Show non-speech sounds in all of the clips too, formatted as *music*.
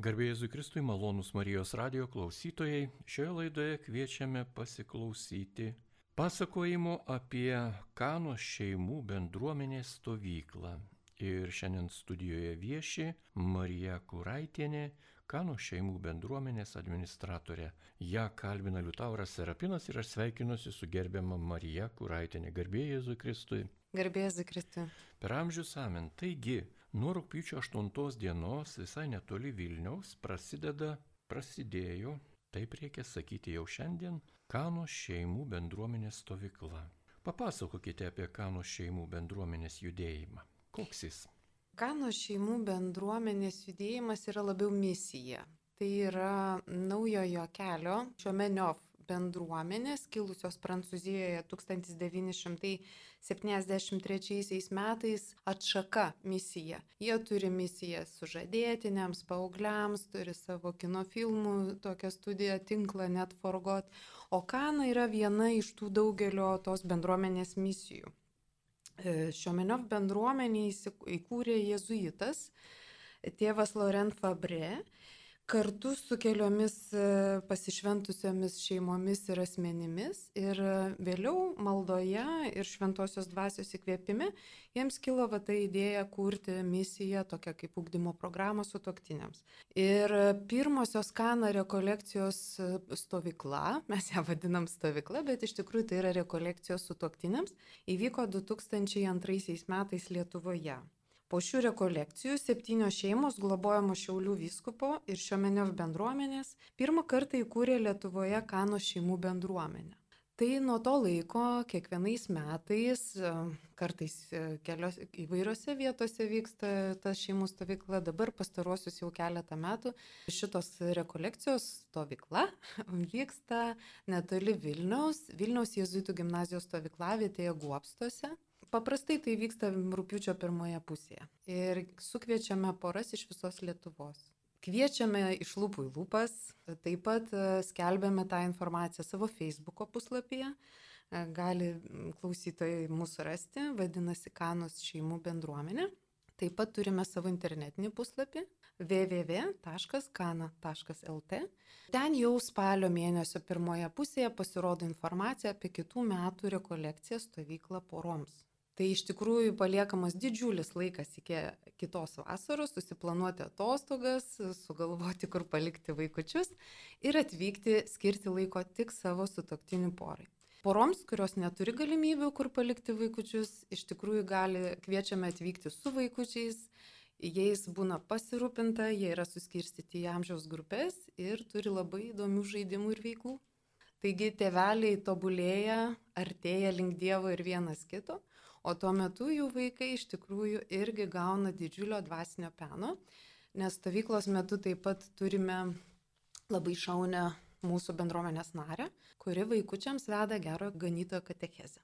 Garbėjai Jėzui Kristui, malonus Marijos radio klausytojai, šioje laidoje kviečiame pasiklausyti pasakojimo apie Kano šeimų bendruomenės stovyklą. Ir šiandien studijoje vieši Marija Kuraitienė, Kano šeimų bendruomenės administratorė. Ja kalbina Liutauras Serapinas ir aš sveikinuosi su gerbiama Marija Kuraitienė. Garbėjai Jėzui Kristui. Garbėjai Jėzui Kristui. Per amžius amen. Taigi, Nuo rūpiučio 8 dienos visai netoli Vilniaus prasideda, prasidėjo, taip reikia sakyti jau šiandien, Kano šeimų bendruomenės stovykla. Papasakokite apie Kano šeimų bendruomenės judėjimą. Koks jis? Kano šeimų bendruomenės judėjimas yra labiau misija. Tai yra naujojo kelio, Šiomeniov bendruomenės, kilusios Prancūzijoje 1973 metais atšaka misija. Jie turi misiją sužadėtiniams, paaugliams, turi savo kino filmų, tokią studiją tinklą net forgot. O Kana yra viena iš tų daugelio tos bendruomenės misijų. E, Šiomeniov bendruomenį įkūrė jėzuitas, tėvas Laurent Fabre kartu su keliomis e, pasišventusiomis šeimomis ir asmenimis. Ir e, vėliau maldoje ir šventosios dvasios įkvėpime jiems kilo va ta idėja kurti misiją, tokią kaip ugdymo programą su toktiniams. Ir e, pirmosios Kana rekolekcijos stovykla, mes ją vadinam stovykla, bet iš tikrųjų tai yra rekolekcijos su toktiniams, įvyko 2002 metais Lietuvoje. Po šių rekolekcijų septynios šeimos globojamos Šiaulių vyskupo ir Šiomeniov bendruomenės pirmą kartą įkūrė Lietuvoje Kano šeimų bendruomenę. Tai nuo to laiko kiekvienais metais, kartais kelios, įvairiose vietose vyksta ta šeimų stovykla, dabar pastaruosius jau keletą metų šitos rekolekcijos stovykla *laughs* vyksta netoli Vilniaus, Vilniaus jėzuitų gimnazijos stovyklavietėje Guopstuose. Paprastai tai vyksta rūpiučio pirmoje pusėje. Ir sukviečiame poras iš visos Lietuvos. Kviečiame iš lūpų į lūpas, taip pat e, skelbiame tą informaciją savo Facebook'o puslapyje. E, gali klausytojai mūsų rasti, vadinasi Kanos šeimų bendruomenė. Taip pat turime savo internetinį puslapį www.kana.lt. Ten jau spalio mėnesio pirmoje pusėje pasirodo informacija apie kitų metų rekolekciją stovyklą poroms. Tai iš tikrųjų paliekamas didžiulis laikas iki kitos vasaros, susiplanuoti atostogas, sugalvoti, kur palikti vaikučius ir atvykti, skirti laiko tik savo sutoktinių porai. Poroms, kurios neturi galimybių, kur palikti vaikučius, iš tikrųjų gali, kviečiame atvykti su vaikučiais, jais būna pasirūpinta, jie yra suskirstyti į amžiaus grupės ir turi labai įdomių žaidimų ir veiklų. Taigi tėveliai tobulėja, artėja link Dievo ir vienas kito, o tuo metu jų vaikai iš tikrųjų irgi gauna didžiulio dvasinio peno, nes stovyklos metu taip pat turime labai šaunę mūsų bendruomenės narę, kuri vaikučiams veda gero ganytojo katechezę.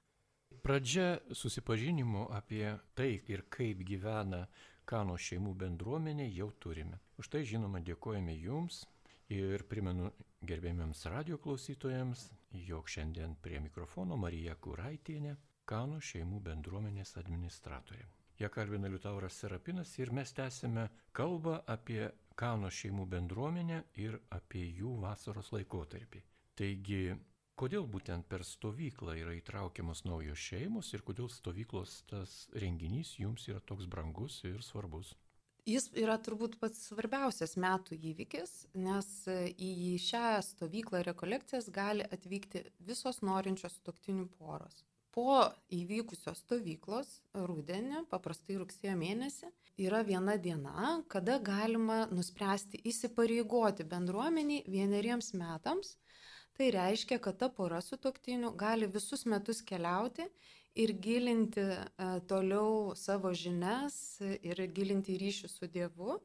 Pradžia susipažinimo apie tai ir kaip gyvena Kano šeimų bendruomenė jau turime. Už tai žinoma dėkojame Jums ir primenu gerbėmiams radio klausytojams, jog šiandien prie mikrofono Marija Kuraitienė, Kano šeimų bendruomenės administratorė. Ją kalbina Liutauras Serapinas ir mes tęsime kalbą apie Kano šeimų bendruomenę ir apie jų vasaros laikotarpį. Taigi, kodėl būtent per stovyklą yra įtraukiamos naujos šeimos ir kodėl stovyklos tas renginys jums yra toks brangus ir svarbus? Jis yra turbūt pats svarbiausias metų įvykis, nes į šią stovyklą rekolekcijas gali atvykti visos norinčios toktinių poros po įvykusios stovyklos rudenį, paprastai rugsėjo mėnesį, yra viena diena, kada galima nuspręsti įsipareigoti bendruomeniai vieneriems metams. Tai reiškia, kad ta pora su toktiniu gali visus metus keliauti ir gilinti e, toliau savo žinias ir gilinti ryšių su Dievu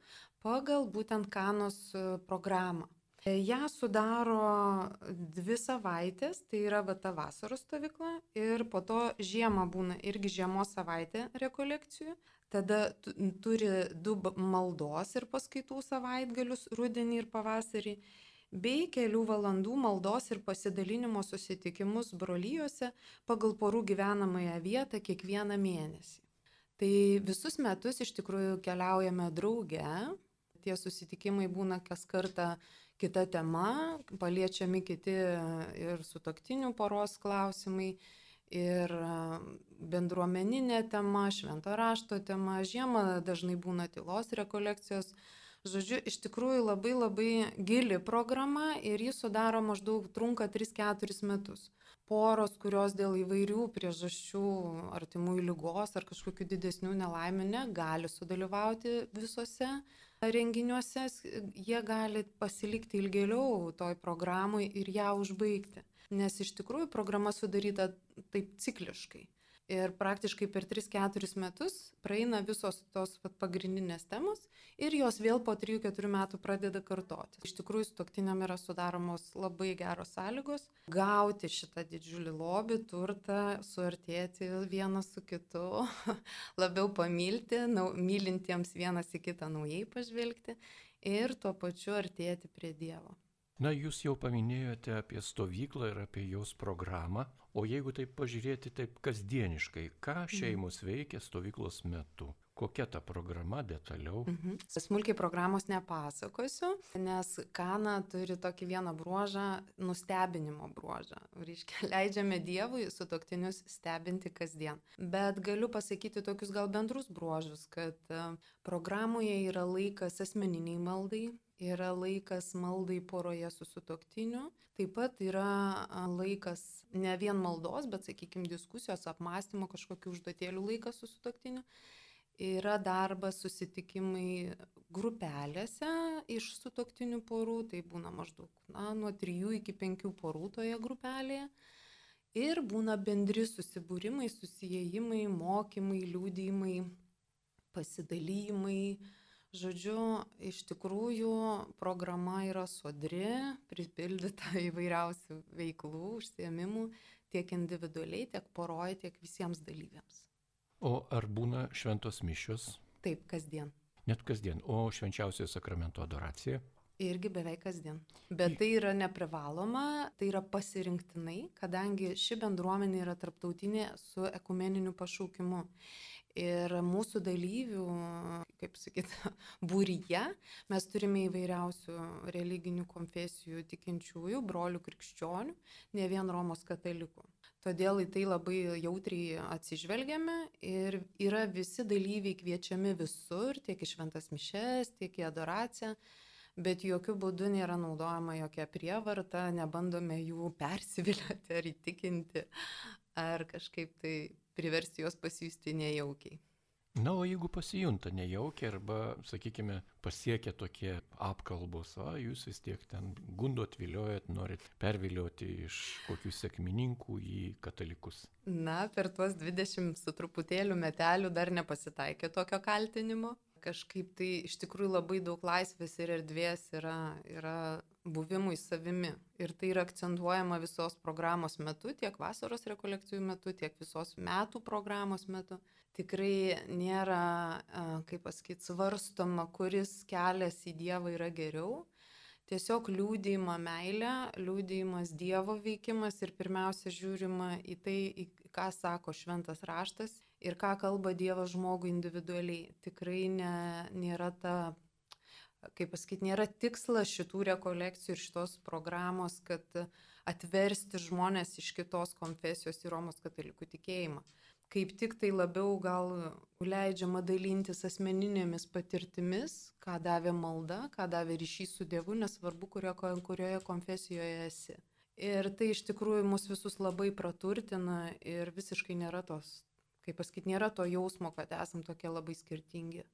pagal būtent kanos e, programą. Ja sudaro dvi savaitės, tai yra va ta vasaros stovykla ir po to žiemą būna irgi žiemos savaitė rekolekcijų. Tada turi du maldos ir paskaitų savaitgalius rudenį ir pavasarį, bei kelių valandų maldos ir pasidalinimo susitikimus brolyjose pagal porų gyvenamąją vietą kiekvieną mėnesį. Tai visus metus iš tikrųjų keliaujame drauge, tie susitikimai būna kas kartą kita tema, paliečiami kiti ir sutoktinių poros klausimai, ir bendruomeninė tema, švento rašto tema, žiemą dažnai būna tylos rekolekcijos. Žodžiu, iš tikrųjų labai labai gili programa ir jis sudaro maždaug trunka 3-4 metus. Poros, kurios dėl įvairių priežasčių, artimųjų lygos ar kažkokių didesnių nelaimių negali sudalyvauti visose renginiuose, jie gali pasilikti ilgėliau toj programui ir ją užbaigti. Nes iš tikrųjų programa sudaryta taip cikliškai. Ir praktiškai per 3-4 metus praeina visos tos vat, pagrindinės temos ir jos vėl po 3-4 metų pradeda kartoti. Iš tikrųjų, stoktiniam yra sudaromos labai geros sąlygos gauti šitą didžiulį lobį, turtą, suartėti vienas su kitu, *laughs* labiau pamilti, nau, mylintiems vienas į kitą naujai pažvelgti ir tuo pačiu artėti prie Dievo. Na, jūs jau paminėjote apie stovyklą ir apie jos programą, o jeigu taip pažiūrėti taip kasdieniškai, ką mhm. šeimos veikia stovyklos metu? Kokia ta programa detaliau? Mhm. Smulkiai programos nepasakosiu, nes Kana turi tokį vieną bruožą, nustebinimo bruožą. Reiškia, *laughs* leidžiame Dievui su toktinius stebinti kasdien. Bet galiu pasakyti tokius gal bendrus bruožus, kad e, programoje yra laikas asmeniniai maldai, yra laikas maldai poroje su sutoktiniu, taip pat yra laikas ne vien maldos, bet, sakykime, diskusijos, apmąstymo, kažkokių užduotėlių laikas su sutoktiniu. Yra darbas, susitikimai grupelėse iš sutoktinių porų, tai būna maždaug na, nuo 3 iki 5 porų toje grupelėje. Ir būna bendri susibūrimai, susijėjimai, mokymai, liūdėjimai, pasidalymai, Žodžiu, iš tikrųjų programa yra sodri, pripildyta *laughs* įvairiausių veiklų, užsiemimų, tiek individualiai, tiek poroje, tiek visiems dalyviams. O ar būna šventos mišios? Taip, kasdien. Net kasdien. O švenčiausiojo sakramento adoracija? Irgi beveik kasdien. Bet tai yra neprivaloma, tai yra pasirinktinai, kadangi ši bendruomenė yra tarptautinė su ekumeniniu pašaukimu. Ir mūsų dalyvių, kaip sakyt, *laughs* būryje mes turime įvairiausių religinių konfesijų tikinčiųjų, brolių krikščionių, ne vien Romos katalikų. Todėl į tai labai jautriai atsižvelgiame ir yra visi dalyviai kviečiami visur, tiek į šventas mišes, tiek į adoraciją, bet jokių būdų nėra naudojama jokia prievarta, nebandome jų *laughs* persivilioti ar įtikinti ar kažkaip tai priversti juos pasijusti nejaukiai. Na, o jeigu pasijunta nejaukiai arba, sakykime, pasiekia tokie apkalbos, o jūs vis tiek ten gundot, viliojat, norit pervilioti iš kokių sėkmininkų į katalikus. Na, per tuos 20 su truputėliu metelių dar nepasitaikė tokio kaltinimo kažkaip tai iš tikrųjų labai daug laisvės ir erdvės yra, yra buvimui savimi. Ir tai yra akcentuojama visos programos metu, tiek vasaros rekolekcijų metu, tiek visos metų programos metu. Tikrai nėra, kaip pasakyti, svarstoma, kuris kelias į Dievą yra geriau. Tiesiog liūdėjimo meilė, liūdėjimas Dievo veikimas ir pirmiausia žiūrima į tai, į ką sako šventas raštas ir ką kalba Dievas žmogui individualiai. Tikrai ne, nėra ta, kaip pasakyti, nėra tikslas šitų rekolekcijų ir šitos programos, kad atversti žmonės iš kitos konfesijos į Romos katalikų tikėjimą. Kaip tik tai labiau gal leidžiama dalintis asmeninėmis patirtimis, ką davė malda, ką davė ryšys su Dievu, nesvarbu, kurioje, kurioje konfesijoje esi. Ir tai iš tikrųjų mus visus labai praturtina ir visiškai nėra tos kaip pasakyti, nėra to jausmo, kad esam tokie labai skirtingi.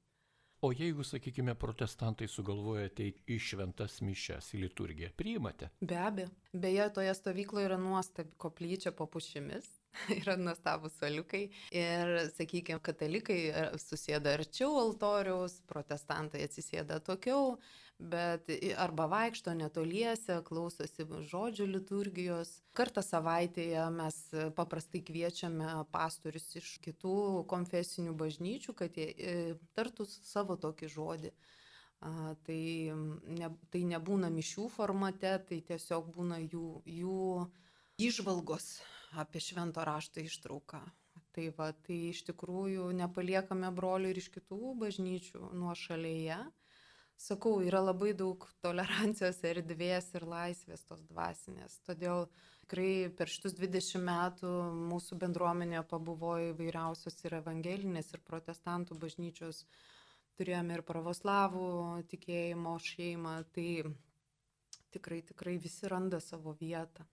O jeigu, sakykime, protestantai sugalvoja ateiti į šventas mišes, į liturgiją, priimate? Be abejo. Beje, toje stovykloje yra nuostabi koplyčia po pušimis. *laughs* yra nuostabus soliukai. Ir, sakykime, katalikai susėda arčiau altoriaus, protestantai atsisėda tokiau, bet arba vaikšto netoliese, klausosi žodžių liturgijos. Kartą savaitėje mes paprastai kviečiame pastorius iš kitų konfesinių bažnyčių, kad jie e, tartų savo tokį žodį. A, tai, ne, tai nebūna mišių formate, tai tiesiog būna jų, jų išvalgos apie švento rašto ištrauką. Tai va, tai iš tikrųjų nepaliekame brolių ir iš kitų bažnyčių nuo šalyje sakau, yra labai daug tolerancijos erdvės ir laisvės tos dvasinės. Todėl tikrai per šitus 20 metų mūsų bendruomenė pabuvojo įvairiausios ir evangelinės, ir protestantų bažnyčios. Turėjome ir pravoslavų tikėjimo šeimą. Tai tikrai, tikrai visi randa savo vietą.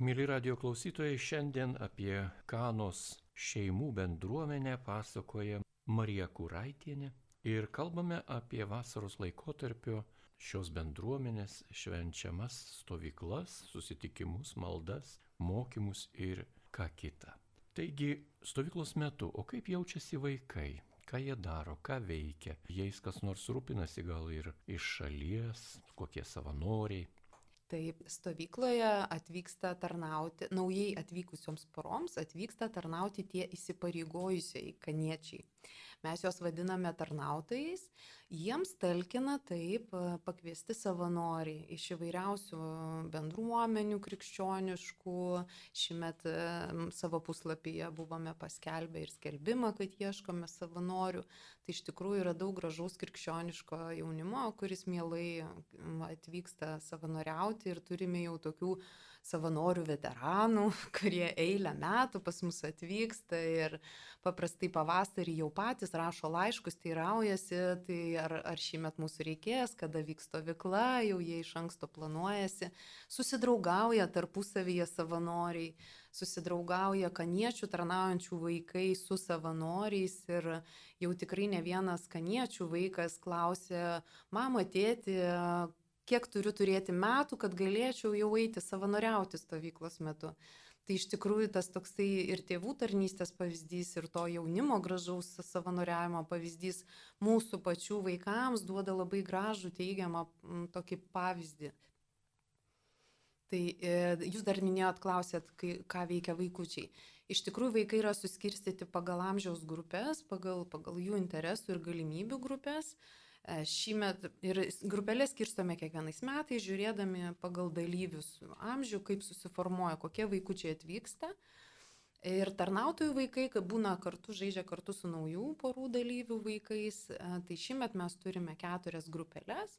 Mėly radio klausytojai, šiandien apie Kanos šeimų bendruomenę pasakoja Marija Kuraitienė ir kalbame apie vasaros laikotarpio šios bendruomenės švenčiamas stovyklas, susitikimus, maldas, mokymus ir ką kita. Taigi, stovyklos metu, o kaip jaučiasi vaikai? Ką jie daro, ką veikia? Jais kas nors rūpinasi gal ir iš šalies, kokie savanoriai, Tai stovykloje atvyksta tarnauti, naujai atvykusioms poroms atvyksta tarnauti tie įsipareigojusiai kaniečiai. Mes juos vadiname tarnautojais, jiems talkina taip pakviesti savanoriai iš įvairiausių bendruomenių krikščioniškų. Šimet savo puslapyje buvome paskelbę ir skelbimą, kad ieškome savanorių. Tai iš tikrųjų yra daug gražaus krikščioniško jaunimo, kuris mielai atvyksta savanoriauti ir turime jau tokių savanorių veteranų, *laughs* kurie eilę metų pas mus atvyksta ir paprastai pavasarį jau patys rašo laiškus, tai raujasi, tai ar, ar šį metą mūsų reikės, kada vyks stovykla, jau jie iš anksto planuojasi, susidraugauja tarpusavyje savanoriai susidraugauja kaniečių tarnaujančių vaikai su savanoriais ir jau tikrai ne vienas kaniečių vaikas klausė, mama, tėti, kiek turiu turėti metų, kad galėčiau jau eiti savanoriauti stovyklos metu. Tai iš tikrųjų tas toksai ir tėvų tarnystės pavyzdys, ir to jaunimo gražaus savanoriavimo pavyzdys mūsų pačių vaikams duoda labai gražų teigiamą tokį pavyzdį. Tai e, jūs dar minėjot, klausėt, kai, ką veikia vaikučiai. Iš tikrųjų, vaikai yra suskirstyti pagal amžiaus grupės, pagal, pagal jų interesų ir galimybių grupės. E, šįmet ir grupelės skirstome kiekvienais metais, žiūrėdami pagal dalyvius amžių, kaip susiformuoja, kokie vaikučiai atvyksta. Ir tarnautojų vaikai, kai būna kartu, žaidžia kartu su naujų porų dalyvių vaikais, e, tai šiemet mes turime keturias grupelės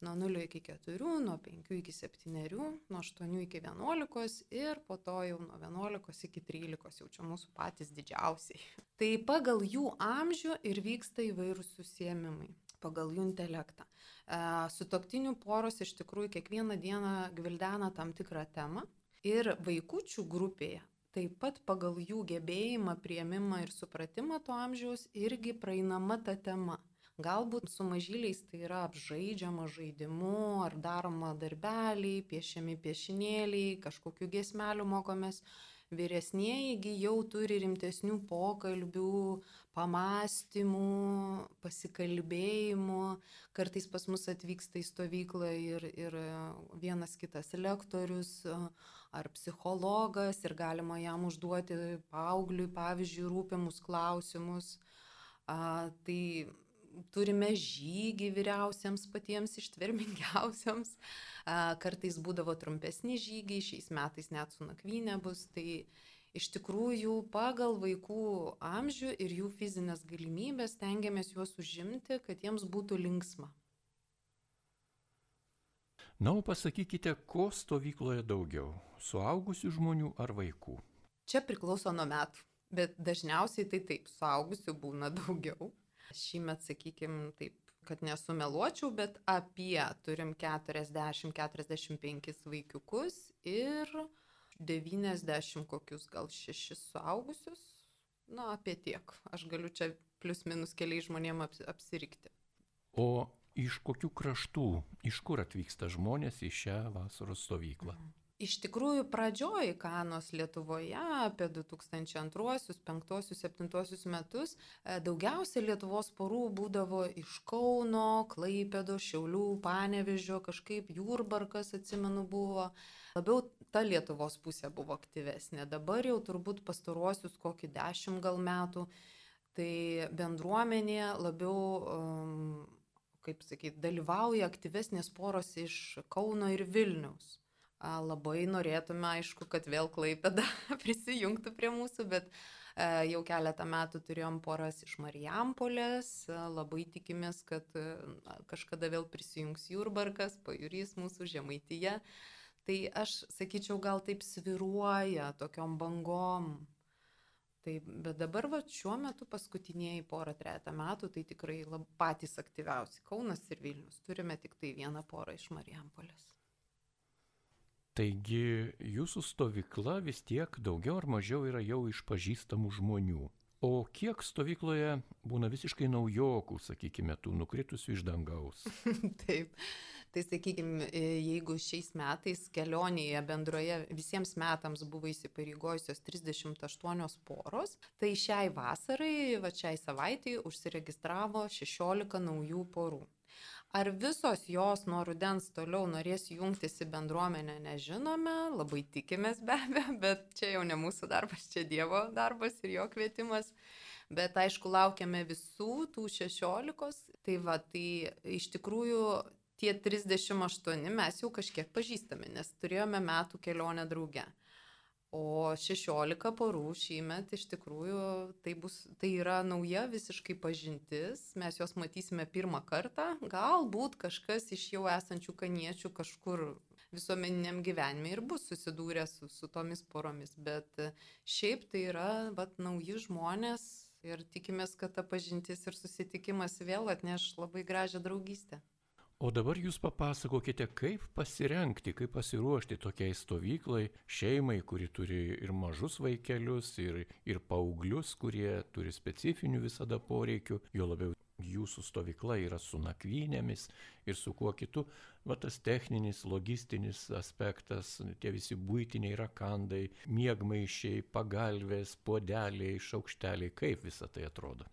nuo 0 iki 4, nuo 5 iki 7, nuo 8 iki 11 ir po to jau nuo 11 iki 13, jau čia mūsų patys didžiausiai. Tai pagal jų amžių ir vyksta įvairūs susėmimai, pagal jų intelektą. E, Sutoktinių poros iš tikrųjų kiekvieną dieną gvildena tam tikrą temą ir vaikučių grupėje taip pat pagal jų gebėjimą, prieimimą ir supratimą to amžiaus irgi praeinama ta tema. Galbūt su mažyliais tai yra apžaidžiama žaidimu, ar daroma darbeliai, piešiami piešinėliai, kažkokiu gesmeliu mokomės. Vyresnėjai jau turi rimtesnių pokalbių, pamastymų, pasikalbėjimų. Kartais pas mus atvyksta į stovyklą ir, ir vienas kitas lektorius ar psichologas ir galima jam užduoti paaugliui, pavyzdžiui, rūpimus klausimus. A, tai turime žygį vyriausiams patiems ištvermingiausiams. Kartais būdavo trumpesni žygiai, šiais metais net su nakvynė bus. Tai iš tikrųjų pagal vaikų amžių ir jų fizinės galimybės tengiamės juos užimti, kad jiems būtų linksma. Na, o pasakykite, ko stovykloje daugiau - suaugusių žmonių ar vaikų? Čia priklauso nuo metų, bet dažniausiai tai taip, suaugusių būna daugiau. Šįmet, sakykime, taip, kad nesumeluočiau, bet apie turim 40-45 vaikiukus ir 90 kokius gal 6 suaugusius. Na, apie tiek. Aš galiu čia plius minus keliai žmonėm apsirikti. O iš kokių kraštų, iš kur atvyksta žmonės į šią vasaros stovyklą? Mhm. Iš tikrųjų, pradžioj Kanos Lietuvoje apie 2002, 2005, 2007 metus e, daugiausia Lietuvos porų būdavo iš Kauno, Klaipėdo, Šiaulių, Panevežio, kažkaip Jūrbarkas, atsimenu, buvo. Labiau ta Lietuvos pusė buvo aktyvesnė. Dabar jau turbūt pastaruosius kokį dešimt gal metų, tai bendruomenė labiau, um, kaip sakyti, dalyvauja aktyvesnės poros iš Kauno ir Vilniaus. Labai norėtume, aišku, kad vėl Klaipėda *laughs* prisijungtų prie mūsų, bet Jau keletą metų turėjom poras iš Marijampolės, labai tikimės, kad kažkada vėl prisijungs Jurbarkas, pajurys mūsų žemaityje. Tai aš sakyčiau, gal taip sviruoja tokiom bangom Tai, bet dabar va, šiuo metu paskutiniai porą trejata metų tai tikrai lab, patys aktyviausi Kaunas ir Vilnius. Turime tik tai vieną porą iš Marijampolės. Taigi jūsų stovykla vis tiek daugiau ar mažiau yra jau iš pažįstamų žmonių. O kiek stovykloje būna visiškai naujokų, sakykime, tų nukritusių iš dangaus? *laughs* Taip. Tai sakykime, jeigu šiais metais kelionėje bendroje visiems metams buvo įsipareigojusios 38 poros, tai šiai vasarai, va šiai savaitai užsiregistravo 16 naujų porų. Ar visos jos nuo rudens toliau norės jungtis į bendruomenę, nežinome, labai tikimės be abejo, bet čia jau ne mūsų darbas, čia Dievo darbas ir jo kvietimas. Bet aišku, laukiame visų tų šešiolikos. Tai va, tai iš tikrųjų tie 38 mes jau kažkiek pažįstame, nes turėjome metų kelionę drauge. O 16 porų šįmet iš tikrųjų tai, bus, tai yra nauja visiškai pažintis, mes juos matysime pirmą kartą, galbūt kažkas iš jau esančių kaniečių kažkur visuomeniniam gyvenime ir bus susidūrę su, su tomis poromis, bet šiaip tai yra vat, nauji žmonės ir tikimės, kad ta pažintis ir susitikimas vėl atneš labai gražią draugystę. O dabar jūs papasakokite, kaip pasirenkti, kaip pasiruošti tokiai stovyklai šeimai, kuri turi ir mažus vaikelius, ir, ir paauglius, kurie turi specifinių visada poreikių, jo labiau jūsų stovykla yra su nakvynėmis ir su kuo kitu. Va tas techninis, logistinis aspektas, tie visi būtiniai rakandai, miegmaišiai, pagalvės, podeliai, šaukšteliai, kaip visa tai atrodo.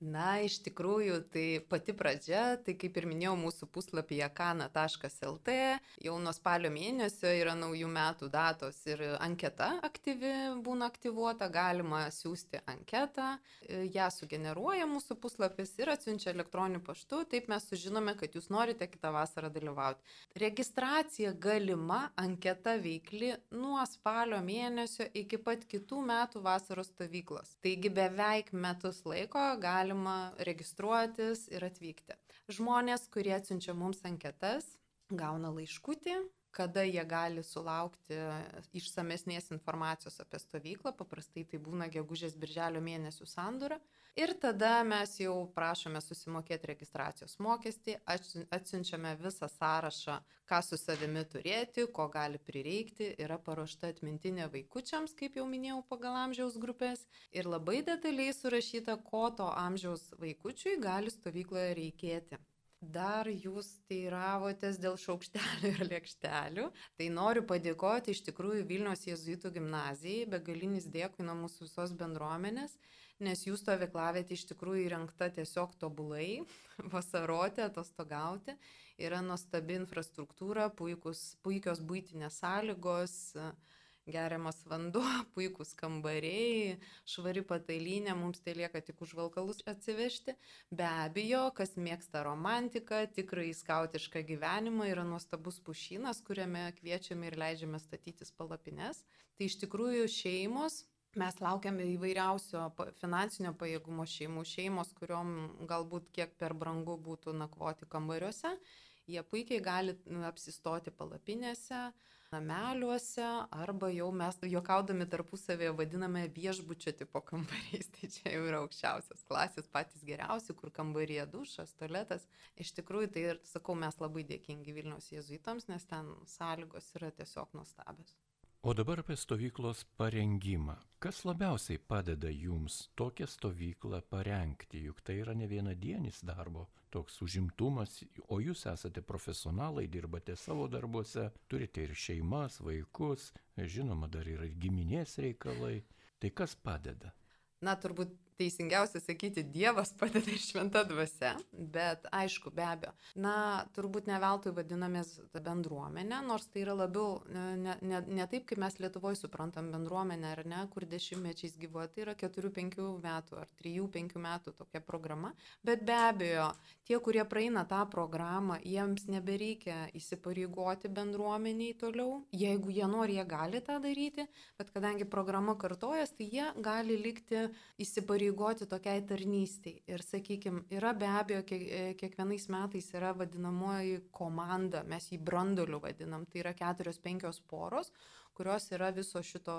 Na, iš tikrųjų, tai pati pradžia, tai kaip ir minėjau, mūsų puslapyje kana.lt jau nuo spalio mėnesio yra naujų metų datos ir anketa aktyvi būna aktyvuota, galima siūsti anketą, ją sugeneruoja mūsų puslapis ir atsiunčia elektroniniu paštu, taip mes sužinome, kad jūs norite kitą vasarą dalyvauti. Registracija galima, anketa veikli nuo spalio mėnesio iki pat kitų metų vasaros stovyklos. Taigi beveik metus laiko gali galima registruotis ir atvykti. Žmonės, kurie atsiunčia mums anketas, gauna laiškutį, kada jie gali sulaukti išsamesnės informacijos apie stovyklą, paprastai tai būna gegužės birželio mėnesių sandūra. Ir tada mes jau prašome susimokėti registracijos mokestį, atsiunčiame visą sąrašą, ką su savimi turėti, ko gali prireikti, yra paruošta atmintinė vaikučiams, kaip jau minėjau, pagal amžiaus grupės ir labai detaliai surašyta, ko to amžiaus vaikučiui gali stovykloje reikėti. Dar jūs teiravotės dėl šaukštelių ir lėkštelių. Tai noriu padėkoti iš tikrųjų Vilnius Jėzuitų gimnazijai, begalinis dėkui nuo mūsų visos bendruomenės, nes jų stovyklavietė iš tikrųjų įrengta tiesiog tobulai, *laughs* vasaroti, atostogauti. Yra nuostabi infrastruktūra, puikus, puikios būtinės sąlygos. Uh, geriamas vanduo, *laughs* puikūs kambariai, švari patalinė, mums tai lieka tik užvalkalus atsivežti. Be abejo, kas mėgsta romantiką, tikrai skautišką gyvenimą, yra nuostabus pušynas, kuriame kviečiame ir leidžiame statytis palapines. Tai iš tikrųjų šeimos Mes laukiame įvairiausio finansinio pajėgumo šeimų, šeimos, kuriuom galbūt kiek per brangu būtų nakvoti kambariuose. Jie puikiai gali apsistoti palapinėse, nameliuose arba jau mes juokaudami tarpusavėje vadiname viešbučio tipo kambariais. *laughs* Tai čia jau yra aukščiausias klasės, patys geriausi, kur kambaryje dušas, tualetas. Iš tikrųjų, tai ir sakau, mes labai dėkingi Vilniaus jėzuitams, nes ten sąlygos yra tiesiog nuostabios. O dabar apie stovyklos parengimą. Kas labiausiai padeda jums tokią stovyklą parengti, juk tai yra ne vienadienis darbo toks užimtumas, o jūs esate profesionalai, dirbate savo darbuose, turite ir šeimas, vaikus, žinoma, dar yra giminės reikalai. Tai kas padeda? Na, turbūt teisingiausia sakyti Dievas padeda ir šventa dvasia, bet aišku, be abejo. Na, turbūt ne veltui vadinamės bendruomenė, nors tai yra labiau ne, ne, ne taip, kaip mes Lietuvoje suprantam bendruomenę, ar ne, kur dešimtmečiais gyvuoja, tai yra 4-5 metų ar 3-5 metų tokia programa, bet be abejo, tie, kurie praeina tą programą, jiems nebereikia įsipareigoti bendruomeniai toliau, jeigu jie nori, jie gali tą daryti, bet kadangi programa kartojas, tai jie gali likti įsipareigoti tokiai tarnystei. Ir sakykime, yra be abejo, kiekvienais metais yra vadinamoji komanda, mes jį brandoliu vadinam, tai yra keturios, penkios poros, kurios yra viso šito,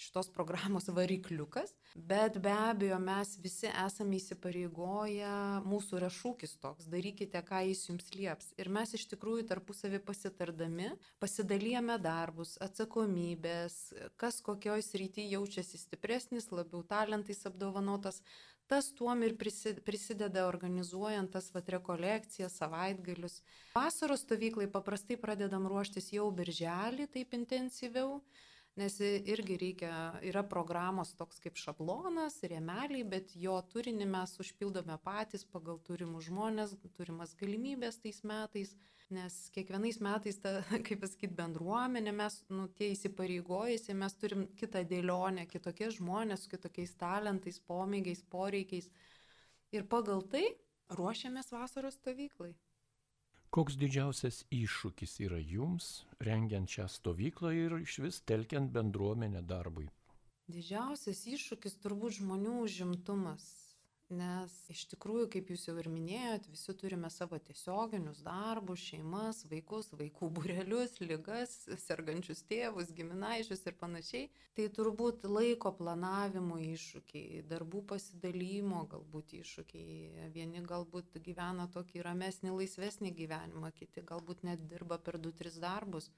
šitos programos varikliukas, bet be abejo mes visi esame įsipareigoję, mūsų yra šūkis toks, darykite, ką jis jums lieps. Ir mes iš tikrųjų tarpusavį pasitardami, pasidalijame darbus, atsakomybės, kas kokioj srityje jaučiasi stipresnis, labiau talentais apdovanotas, tas tuom ir prisideda organizuojant tas vat rekolekcijas, savaitgalius. Vasaros stovyklai paprastai pradedam ruoštis jau birželį, taip intensyviau, nes irgi reikia, yra programos toks kaip šablonas, rėmeliai, bet jo turinį mes užpildome patys pagal turimus žmonės, turimas galimybės tais metais nes kiekvienais metais ta, *laughs* kaip pasakyti, bendruomenė, mes, nu, tie įsipareigojasi, mes turim kitą dėlionę, kitokie žmonės su kitokiais talentais, pomėgiais, poreikiais. Ir pagal tai ruošiamės vasaros stovyklai. Koks didžiausias iššūkis yra jums, rengiant šią stovyklą ir iš vis telkiant bendruomenę darbui? Didžiausias iššūkis turbūt žmonių užimtumas nes iš tikrųjų, kaip jūs jau ir minėjot, visi turime savo tiesioginius darbus, šeimas, vaikus, vaikų burelius, lygas, sergančius tėvus, giminaičius ir panašiai. Tai turbūt laiko planavimo iššūkiai, darbų pasidalymo galbūt iššūkiai. Vieni galbūt gyvena tokį ramesnį, laisvesnį gyvenimą, kiti galbūt net dirba per 2-3 darbus.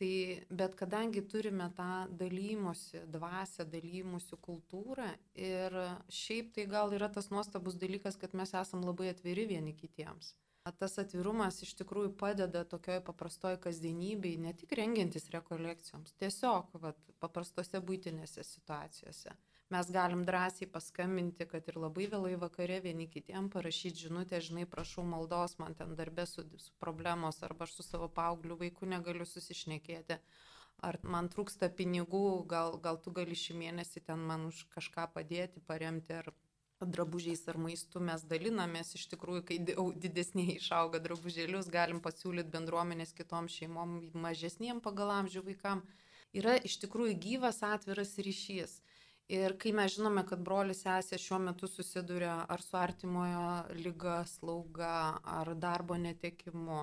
Tai, bet kadangi turime tą dalymosi dvasę, dalymosi kultūrą ir šiaip tai gal yra tas nuostabus dalykas, kad mes esam labai atviri vieni kitiems. Tas atvirumas iš tikrųjų padeda tokioje paprastoje kasdienybėje, ne tik rengiantis rekolekcijoms, tiesiog vat, paprastose būtinėse situacijose mes galim drąsiai paskambinti, kad ir labai vėlai vakare vieni kitiem parašyti žinutę, žinai, prašau maldos, man ten darbė su, su problemos, arba aš su savo paaugliu vaiku negaliu susišnekėti, ar man trūksta pinigų, gal, gal tu gali šį mėnesį ten man už kažką padėti, paremti, ar drabužiais ar maistu mes dalinamės, iš tikrųjų, kai didesniai išauga drabužėlius, galim pasiūlyti bendruomenės kitom šeimom, mažesniem pagal amžių vaikam. Yra iš tikrųjų gyvas atviras ryšys. Ir kai mes žinome, kad brolis sesė šiuo metu susiduria ar su artimojo lyga, slauga, ar darbo netekimu,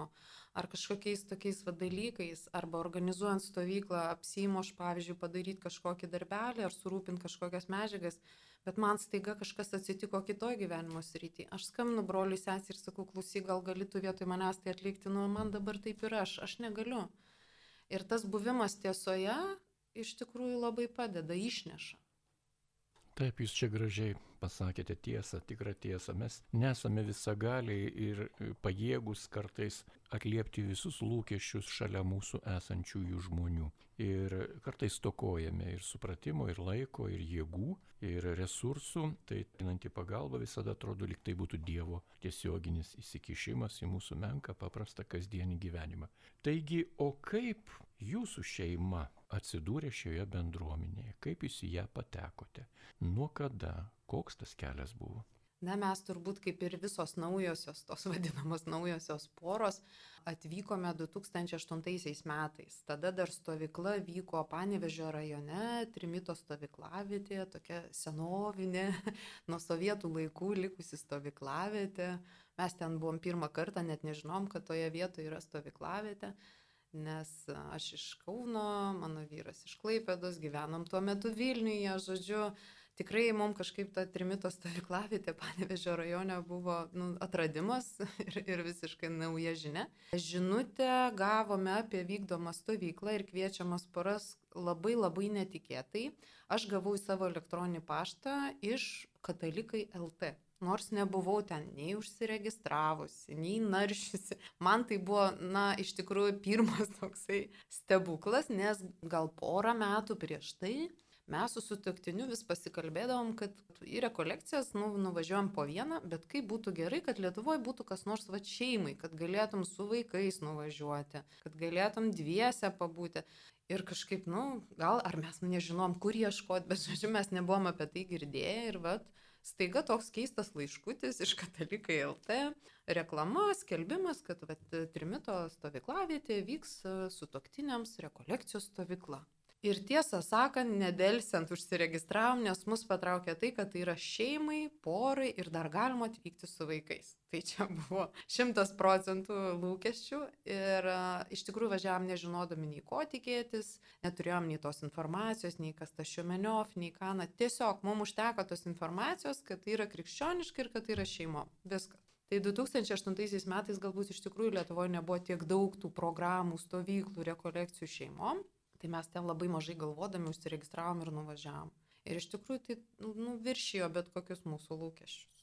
ar kažkokiais tokiais va, dalykais, arba organizuojant stovyklą, apsimo aš, pavyzdžiui, padaryti kažkokį darbelį ar surūpinti kažkokias medžiagas, bet man staiga kažkas atsitiko kitoj gyvenimo srity. Aš skambinu broliui sesė ir sakau, klausyk, gal galėtų vietoj manęs tai atlikti, nu man dabar taip ir aš, aš negaliu. Ir tas buvimas tiesoje iš tikrųjų labai padeda, išneša. Taip, jūs čia gražiai pasakėte tiesą, tikrą tiesą. Mes nesame visagaliai ir pajėgus kartais atliepti visus lūkesčius šalia mūsų esančiųjų žmonių. Ir kartais tokojame ir supratimo, ir laiko, ir jėgų, ir resursų. Tai einanti pagalba visada atrodo, lyg tai būtų Dievo tiesioginis įsikišimas į mūsų menką, paprastą kasdienį gyvenimą. Taigi, o kaip jūsų šeima atsidūrė šioje bendruomenėje, kaip jūs į ją patekote, nuo kada, koks tas kelias buvo. Na, mes turbūt kaip ir visos naujosios, tos vadinamos naujosios poros, atvykome 2008 metais. Tada dar stovykla vyko Panevežio rajone, Trimito stovyklavietė, tokia senovinė, *laughs* nuo sovietų laikų likusi stovyklavietė. Mes ten buvom pirmą kartą, net nežinom, kad toje vietoje yra stovyklavietė nes aš iš Kauno, mano vyras iš Klaipėdos, gyvenom tuo metu Vilniuje, žodžiu, tikrai mums kažkaip ta trimito stovyklavietė Panevežio rajone buvo nu, atradimas *laughs* ir, ir visiškai nauja žinia. Žinutę gavome apie vykdomą stovyklą ir kviečiamas poras labai labai netikėtai. Aš gavau į savo elektroninį paštą iš katalikai LT nors nebuvau ten nei užsiregistravusi, nei naršiusi. Man tai buvo, na, iš tikrųjų pirmas *laughs* toksai stebuklas, nes gal porą metų prieš tai mes su sutuoktiniu vis pasikalbėdavom, kad į rekolekcijas nu, nuvažiuojam po vieną, bet kaip būtų gerai, kad Lietuvoje būtų kas nors va šeimai, kad galėtum su vaikais nuvažiuoti, kad galėtum dviese pabūti. Ir kažkaip, nu, gal ar mes nežinom, kur ieškoti, bet, žodžiu, mes nebuvom apie tai girdėję ir, vat, staiga toks keistas laiškutis iš katalikai LT, reklama, skelbimas, kad vat, trimito stovyklavietė vyks su toktiniams rekolekcijos stovykla. Ir tiesą sakant, nedelsiant užsiregistravom, nes mus patraukė tai, kad tai yra šeimai, porai ir dar galima atvykti su vaikais. Tai čia *laughs* buvo šimtas procentų lūkesčių ir uh, iš tikrųjų važiavam nežinodami nei ko tikėtis, neturėjom nei tos informacijos, nei kas ta šiomeniov, nei kana. Tiesiog mums užteko tos informacijos, kad tai yra krikščioniška ir kad tai yra šeimo. Viskas. Tai 2008 metais galbūt iš tikrųjų Lietuvoje nebuvo tiek daug tų programų, stovyklų, rekolekcijų šeimom. Tai mes ten labai mažai galvodami užsiregistravom ir nuvažiavom. Ir iš tikrųjų tai nu, nu viršijo bet kokius mūsų lūkesčius.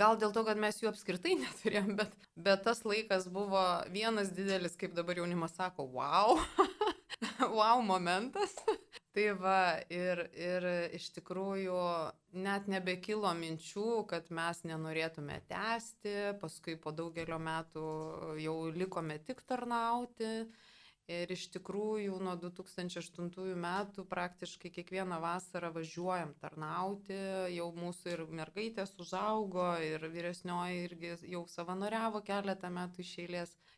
Gal dėl to, kad mes jų apskritai *laughs* neturėjom, bet, bet tas laikas buvo vienas didelis, kaip dabar jaunimas sako, wow, *laughs* wow momentas. tai va, ir, ir iš tikrųjų net nebekilo minčių, kad mes nenorėtume tęsti, paskui po daugelio metų jau likome tik tarnauti Ir iš tikrųjų nuo 2008 metų praktiškai kiekvieną vasarą važiuojam tarnauti, jau mūsų ir mergaitės užaugo, ir vyresnioji irgi jau savanoriavo keletą metų iš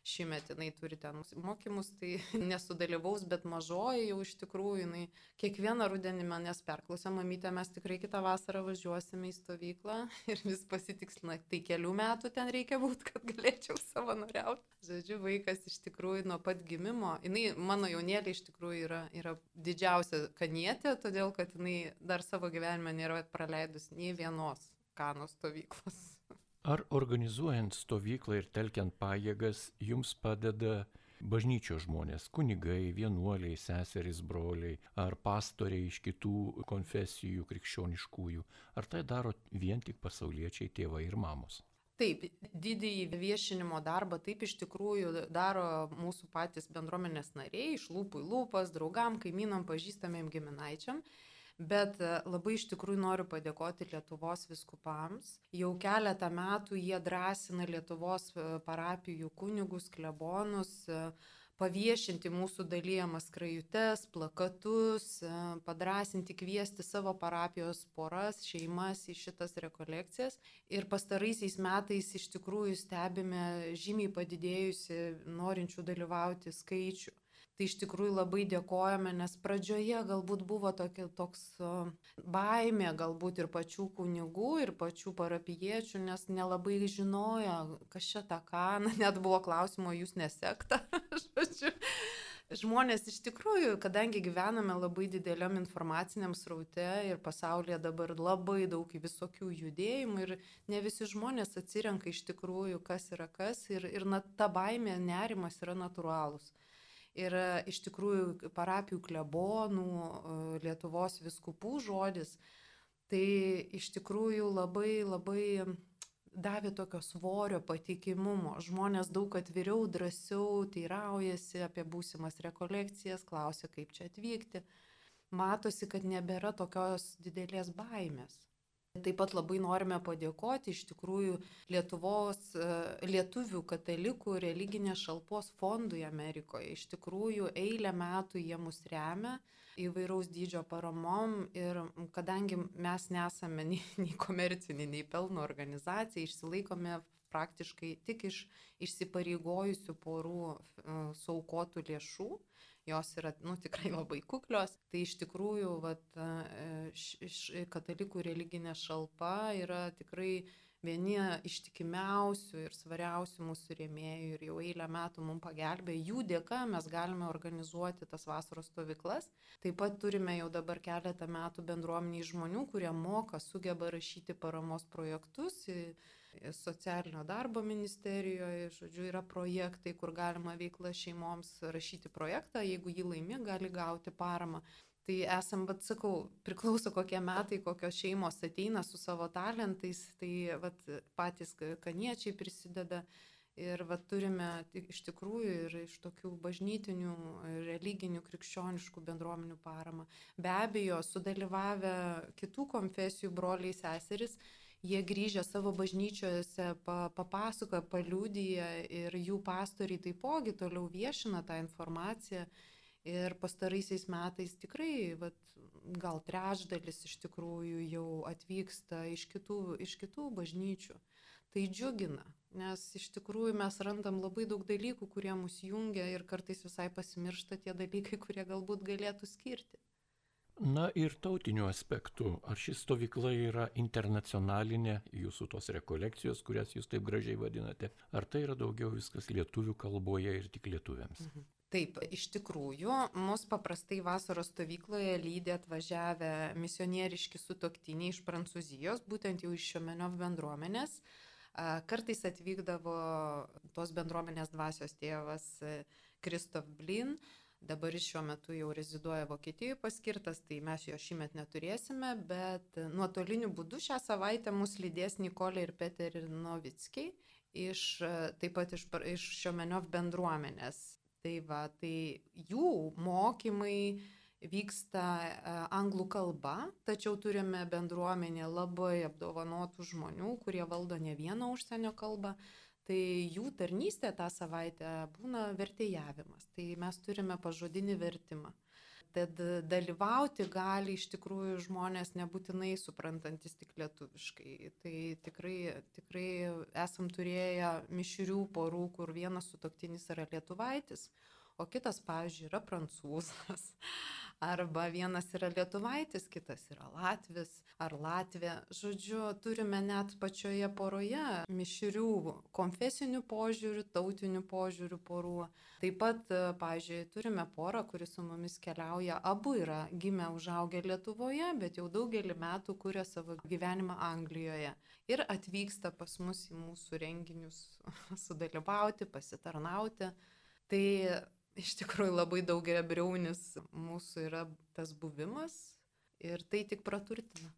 eilės. Šimet jinai turi ten mokymus, tai *laughs* nesudalyvaus, bet mažoji jau iš tikrųjų jinai kiekvieną rudenį manęs perklausė, mamytė, mes tikrai kitą vasarą važiuosime į stovyklą *laughs* ir vis pasitikslina, tai kelių metų ten reikia būti, kad galėčiau savanoriauti. Žodžiu, vaikas iš tikrųjų nuo pat gimimo, jinai, mano jaunėlė iš tikrųjų yra, yra didžiausia kanietė, todėl kad jinai dar savo gyvenime nėra praleidus nei vienos kanos stovyklos. Ar organizuojant stovyklą ir telkiant pajėgas jums padeda bažnyčios žmonės - kunigai, vienuoliai, seserys, broliai ar pastoriai iš kitų konfesijų krikščioniškųjų? Ar tai daro vien tik pasauliečiai tėvai ir mamos? Taip, didįjį viešinimo darbą taip iš tikrųjų daro mūsų patys bendruomenės nariai, iš lūpų į lūpas, draugam, kaimynam, pažįstamiem giminaičiam. Bet e, labai iš tikrųjų noriu padėkoti Lietuvos viskupams. Jau keletą metų jie drąsina Lietuvos e, parapijų kunigus, klebonus, uh, paviešinti mūsų dalyjamas krajutes, plakatus, e, padrasinti, kviesti savo parapijos poras, šeimas į šitas rekolekcijas. Ir pastaraisiais metais iš tikrųjų stebime žymiai padidėjusi norinčių dalyvauti skaičių. Tai iš tikrųjų labai dėkojame, nes pradžioje galbūt buvo tokia, toks baimė, galbūt ir pačių kunigų, ir pačių parapiečių, nes nelabai žinojo, kas čia ta kana, *laughs* net buvo klausimo, jūs nesekta. *laughs* Žmonės iš tikrųjų, kadangi gyvename labai dideliam informaciniam sraute ir pasaulyje dabar labai daug visokių judėjimų ir ne visi žmonės atsirenka iš tikrųjų, kas yra kas ir, ir na, ta baimė, nerimas yra natūralūs ir e, iš tikrųjų parapijų klebonų, e, Lietuvos viskupų žodis, tai iš tikrųjų labai labai davė tokio svorio patikimumo. Žmonės daug atviriau, drąsiau teiraujasi apie būsimas rekolekcijas, klausia, kaip čia atvykti. Matosi, kad nebėra tokios didelės baimės. Taip pat labai norime padėkoti iš tikrųjų Lietuvos e, lietuvių katalikų religinės šalpos fondui Amerikoje. Iš tikrųjų eilę metų jie mus remia įvairaus dydžio paramom ir kadangi mes nesame *laughs* nei, nei komercinė, nei pelno organizacija, išsilaikome praktiškai tik iš išsipareigojusių porų e, saukotų lėšų jos yra nu, tikrai labai kuklios. Tai iš tikrųjų vat, iš katalikų religinė šalpa yra tikrai vieni ištikimiausių ir svariausių mūsų rėmėjų ir jau eilę metų mums pagelbė. Jų dėka mes galime organizuoti tas vasaros stovyklas. Taip pat turime jau dabar keletą metų bendruomeniai žmonių, kurie moka, sugeba rašyti paramos projektus socialinio darbo ministerijoje, žodžiu, yra projektai, kur galima veikla šeimoms rašyti projektą, jeigu jį laimi, gali gauti paramą. Tai esam, bet sakau, priklauso kokie metai, kokios šeimos ateina su savo talentais, tai vat, patys kaniečiai prisideda Ir va, turime iš tikrųjų ir iš tokių bažnytinių, religinių, krikščioniškų bendruomenių paramą. Be abejo, sudalyvavę kitų konfesijų broliai seseris, jie grįžę savo bažnyčiose papasakoja, paliūdija ir jų pastoriai taipogi toliau viešina tą informaciją. Ir pastaraisiais metais tikrai, vat, gal trečdalis iš tikrųjų jau atvyksta iš kitų, iš kitų bažnyčių. Tai džiugina, nes iš tikrųjų mes randam labai daug dalykų, kurie mus jungia ir kartais visai pasimiršta tie dalykai, kurie galbūt galėtų skirti. Na ir tautiniu aspektu, ar ši stovykla yra internacionalinė, jūsų tos rekolekcijos, kurias jūs taip gražiai vadinate, ar tai yra daugiau viskas lietuvių kalboje ir tik lietuviams? Mhm. Taip, iš tikrųjų, mus paprastai vasaros stovykloje lydė atvažiavę misionieriški sutoktiniai iš Prancūzijos, būtent jau iš Šiomenio bendruomenės. Kartais atvykdavo tos bendruomenės dvasios tėvas Kristof e, Blin, dabar jis šiuo metu jau reziduoja Vokietijoje paskirtas, tai mes jo šimet neturėsime, bet nuotoliniu būdu šią savaitę mus lydės Nikolė ir Peter Novickiai, iš, e, taip pat iš, iš Šiomeniov bendruomenės. Tai va, tai jų mokymai, vyksta e, anglų kalba, tačiau turime bendruomenę labai apdovanotų žmonių, kurie valdo ne vieną užsienio kalbą. Tai jų tarnystė tą savaitę būna vertėjavimas. Tai mes turime pažodinį vertimą. Tad dalyvauti gali iš tikrųjų žmonės nebūtinai suprantantis tik lietuviškai. Tai tikrai, tikrai esam turėję mišrių porų, kur vienas sutoktinis yra lietuvaitis, o kitas, pavyzdžiui, yra prancūzas. *laughs* Arba vienas yra lietuvaitis, kitas yra latvis ar latvė. Žodžiu, turime net pačioje poroje mišrių konfesinių požiūrių, tautinių požiūrių porų. Taip pat, pavyzdžiui, turime porą, kuri su mumis keliauja. Abu yra gimę, užaugę Lietuvoje, bet jau daugelį metų kuria savo gyvenimą Anglijoje. Ir atvyksta pas mus į mūsų renginius *laughs* sudalyvauti, pasitarnauti. Tai iš tikrųjų labai daugia briaunis mūsų yra tas buvimas ir tai tik praturtina.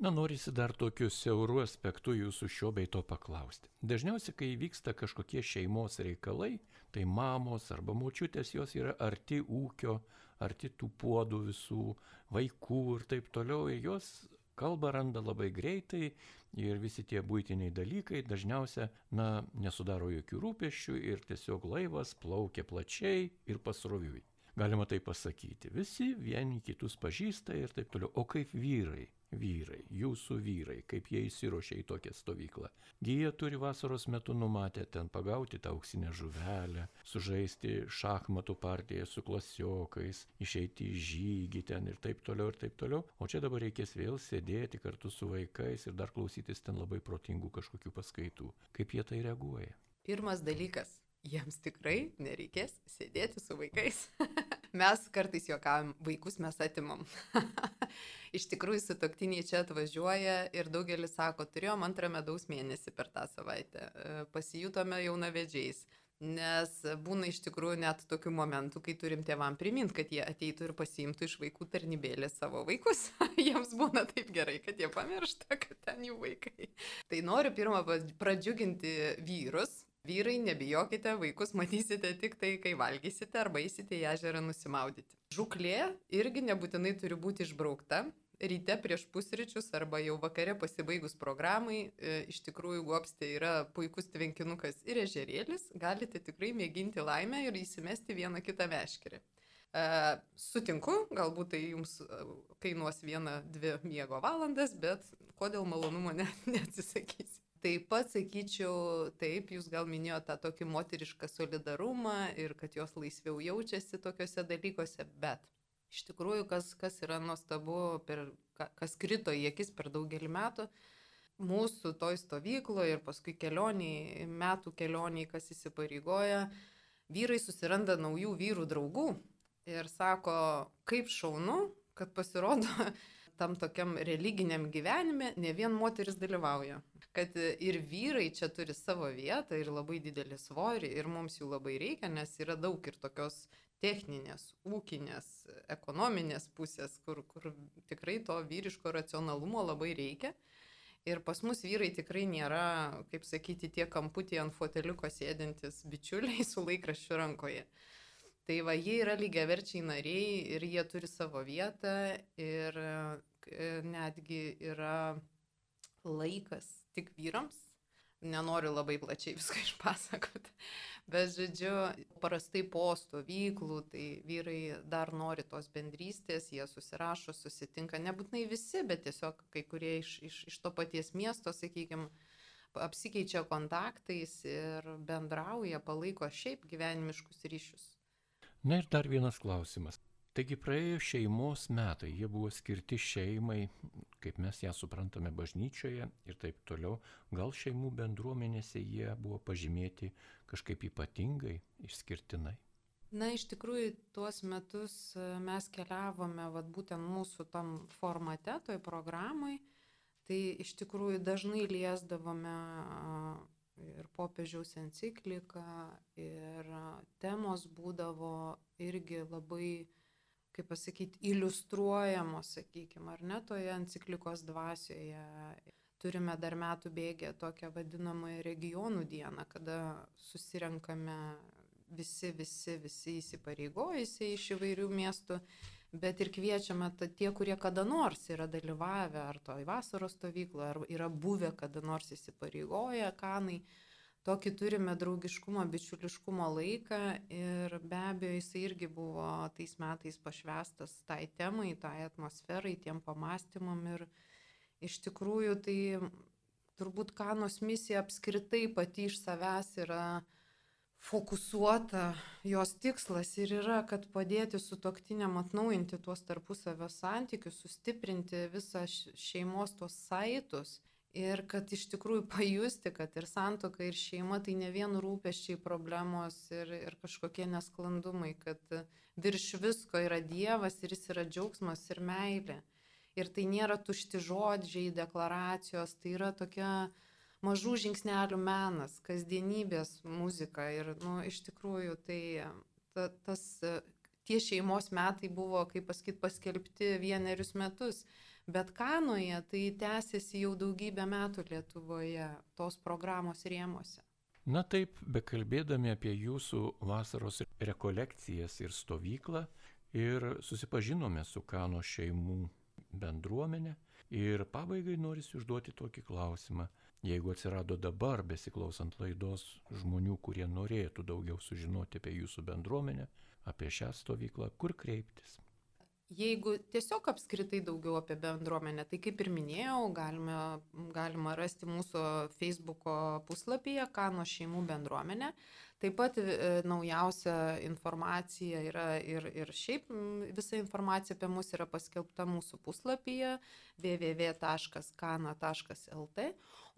Na, norisi dar tokiu siauru aspektu jūsų šio bei to paklausti. Dažniausiai, kai vyksta kažkokie šeimos reikalai, tai mamos arba močiutės jos yra arti ūkio, arti tų puodų visų, vaikų ir taip toliau, ir jos kalbą randa labai greitai ir visi tie būtiniai dalykai dažniausia, na, nesudaro jokių rūpeščių ir tiesiog laivas plaukia plačiai ir pasroviui. Galima tai pasakyti. Visi vieni kitus pažįsta ir taip toliau. O kaip vyrai? Vyrai, jūsų vyrai, kaip jie įsirošia į tokią stovyklą. Jie turi vasaros metu numatę ten pagauti tą auksinę žuvelę, sužaisti šachmatų partiją su klasiokais, išeiti į žygį ten ir taip toliau ir taip toliau. O čia dabar reikės vėl sėdėti kartu su vaikais ir dar klausytis ten labai protingų kažkokių paskaitų. Kaip jie tai reaguoja? Pirmas dalykas. Jiems tikrai nereikės sėdėti su vaikais. *laughs* mes kartais juokavom, vaikus mes atimam. *laughs* Iš tikrųjų, su toktiniai čia atvažiuoja ir daugelis sako, turėjom antrą medaus mėnesį per tą savaitę, e, pasijutome jaunavedžiais. Nes būna iš tikrųjų net tokių momentų, kai turim tėvam priminti, kad jie ateitų ir pasiimtų iš vaikų tarnybėlės savo vaikus. *laughs* Jiems būna taip gerai, kad jie pamiršta, kad ten jų vaikai. Tai noriu pirmą pradžiuginti vyrus, Vyrai, nebijokite, vaikus matysite tik tai, kai valgysite arba eisite į ežerą nusimaudyti. Žuklė irgi nebūtinai turi būti išbraukta. Ryte prieš pusryčius arba jau vakare pasibaigus programai, e, iš tikrųjų Gopstė yra puikus tvenkinukas ir ežerėlis, galite tikrai mėginti laimę ir įsimesti vieną kitą meškerį. E, sutinku, galbūt tai jums e, kainuos vieną, dvi miego valandas, bet kodėl malonumo ne, *laughs* neatsisakysi. Taip pat sakyčiau, taip, jūs gal minėjote tą tokį moterišką solidarumą ir kad jos laisviau jaučiasi tokiuose dalykuose, bet iš tikrųjų, kas, kas yra nuostabu, per, kas krito į akis per daugelį metų, mūsų toj stovykloje ir paskui kelioniai, metų kelioniai, kas įsipareigoja, vyrai susiranda naujų vyrų draugų ir sako, kaip šaunu, kad pasirodo tam tokiam religiniam gyvenime ne vien moteris dalyvauja kad ir vyrai čia turi savo vietą ir labai didelį svorį ir mums jų labai reikia, nes yra daug ir tokios techninės, ūkinės, ekonominės pusės, kur, kur tikrai to vyriško racionalumo labai reikia. Ir pas mus vyrai tikrai nėra, kaip sakyti, tie kamputį ant foteliuko sėdintis bičiuliai su laikraščiu rankoje. Tai va, jie yra lygiaverčiai nariai ir jie turi savo vietą ir netgi yra laikas tik vyrams. Nenoriu labai plačiai viską *laughs* išpasakoti, bet žodžiu, parastai po stovyklų, tai vyrai dar nori tos bendrystės, jie susirašo, susitinka, nebūtinai visi, bet tiesiog kai kurie iš, iš, iš to paties miesto, sakykime, apsikeičia kontaktais ir bendrauja, palaiko šiaip gyvenimiškus ryšius. Na ir dar vienas klausimas. Taigi praėjo šeimos metai, jie buvo skirti šeimai, kaip mes ją suprantame bažnyčioje ir taip toliau. Gal šeimų bendruomenėse jie buvo pažymėti kažkaip ypatingai, išskirtinai. Na, iš tikrųjų, tuos metus e, mes keliavome, vad būtent mūsų tam formate, toj programai, tai iš tikrųjų dažnai liesdavome ir popiežiaus encikliką, ir temos būdavo irgi labai kaip pasakyti, iliustruojamos, sakykime, ar ne toje enciklikos dvasioje. Turime dar metų bėgę tokią vadinamąją regionų dieną, kada susirenkame visi, visi, visi įsipareigojusiai iš įvairių miestų, bet ir kviečiame tie, kurie kada nors yra dalyvavę ar toj vasaros stovykloje, ar yra buvę kada nors įsipareigoję kanai tokį turime draugiškumo, bičiuliškumo laiką ir be abejo jisai irgi buvo tais metais pašvestas tai temai, tai atmosferai, tiem pamastymam ir iš tikrųjų tai turbūt kanos misija apskritai pati iš savęs yra fokusuota, jos tikslas ir yra, kad padėti su toktiniam atnaujinti tuos tarpusavio santykius, sustiprinti visą šeimos tuos saitus Ir kad iš tikrųjų pajusti, kad ir santoka, ir šeima tai ne vien rūpeščiai, problemos ir, ir kažkokie nesklandumai, kad virš visko yra Dievas ir jis yra džiaugsmas ir meilė. Ir tai nėra tušti žodžiai, deklaracijos, tai yra tokia mažų žingsnelių menas, kasdienybės muzika. Ir nu, iš tikrųjų tai ta, tas, tie šeimos metai buvo, kaip pasakyti, paskelbti vienerius metus. Bet Kanoje tai tęsiasi jau daugybę metų Lietuvoje tos programos rėmose. Na taip, bekalbėdami apie jūsų vasaros rekolekcijas ir stovyklą ir susipažinome su Kano šeimų bendruomenė ir pabaigai norisi užduoti tokį klausimą. Jeigu atsirado dabar, besiklausant laidos, žmonių, kurie norėtų daugiau sužinoti apie jūsų bendruomenę, apie šią stovyklą, kur kreiptis? Jeigu tiesiog apskritai daugiau apie bendruomenę, tai kaip ir minėjau, galime, galima rasti mūsų Facebook puslapyje Kano šeimų bendruomenė. Taip pat e, naujausia informacija yra ir, ir šiaip visa informacija apie mus yra paskelbta mūsų puslapyje www.kana.lt.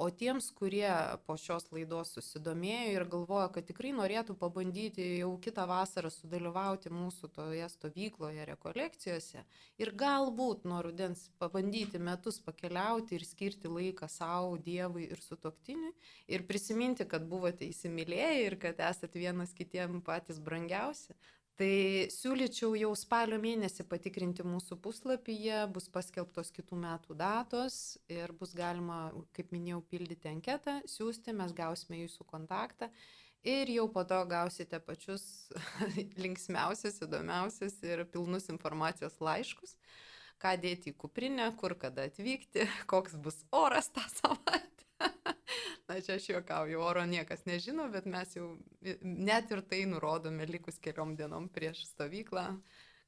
O tiems, kurie po šios laidos susidomėjo ir galvoja, kad tikrai norėtų pabandyti jau kitą vasarą sudalyvauti mūsų toje stovykloje, rekolekcijose ir galbūt nuo rudens pabandyti metus pakeliauti ir skirti laiką savo, Dievui ir sutoktiniui ir prisiminti, kad buvote įsimylėję ir kad esate vienas kitiem patys brangiausi, Tai siūlyčiau jau spalio mėnesį patikrinti mūsų puslapyje, bus paskelbtos kitų metų datos ir bus galima, kaip minėjau, pildyti anketą, siūsti, mes gausime jūsų kontaktą ir jau po to gausite pačius *laughs* linksmiausius, įdomiausius ir pilnus informacijos laiškus, ką dėti į kuprinę, kur kada atvykti, *laughs* koks bus oras tą savaitę. *laughs* Na, čia aš juokauju, oro niekas nežino, bet mes jau net ir tai nurodome likus keliom dienom prieš stovyklą,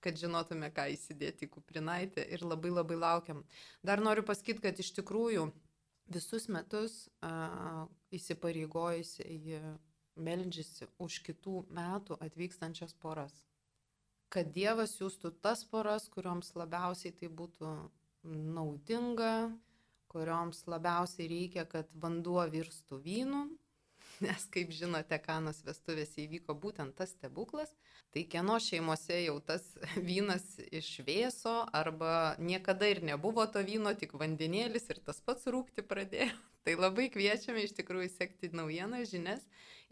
kad žinotume, ką įsidėti į kuprinaitę ir labai labai laukiam. Dar noriu pasakyti, kad iš tikrųjų visus metus uh, įsipareigojusi meldžiasi už kitų metų atvykstančias poras. Kad Dievas siūstų tas poras, kurioms labiausiai tai būtų naudinga, kurioms labiausiai reikia, kad vanduo virstų vynu, *laughs* nes kaip žinote, kanos vestuvėse įvyko būtent tas stebuklas, tai kieno šeimose jau tas *laughs* vynas išvėso arba niekada ir nebuvo to vyno, tik vandenėlis ir tas pats rūkti pradėjo. Tai labai kviečiame iš tikrųjų sekti naujieną žinias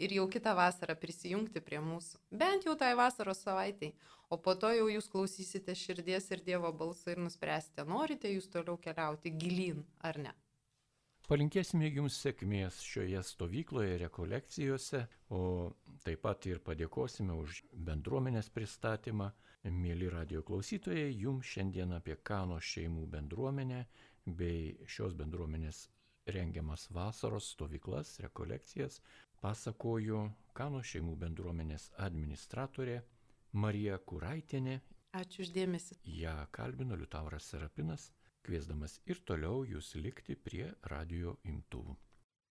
ir jau kitą vasarą prisijungti prie mūsų, bent jau tai vasaros savaitai. O po to jau jūs klausysite širdies ir Dievo balsą ir nuspręsite, norite jūs toliau keliauti gilyn ar ne. Palinkėsime jums sėkmės šioje stovykloje, rekolekcijose, o taip pat ir padėkosime už bendruomenės pristatymą. Mėly radio klausytojai, jums šiandien apie Kano šeimų bendruomenę bei šios bendruomenės rengiamas vasaros stovyklas, rekolekcijas pasakoju Kano šeimų bendruomenės administratorė Marija Kuraitinė. Ačiū uždėmesi. Ja kalbino Liutauras Serapinas, kviesdamas ir toliau jūs likti prie radio imtuvų.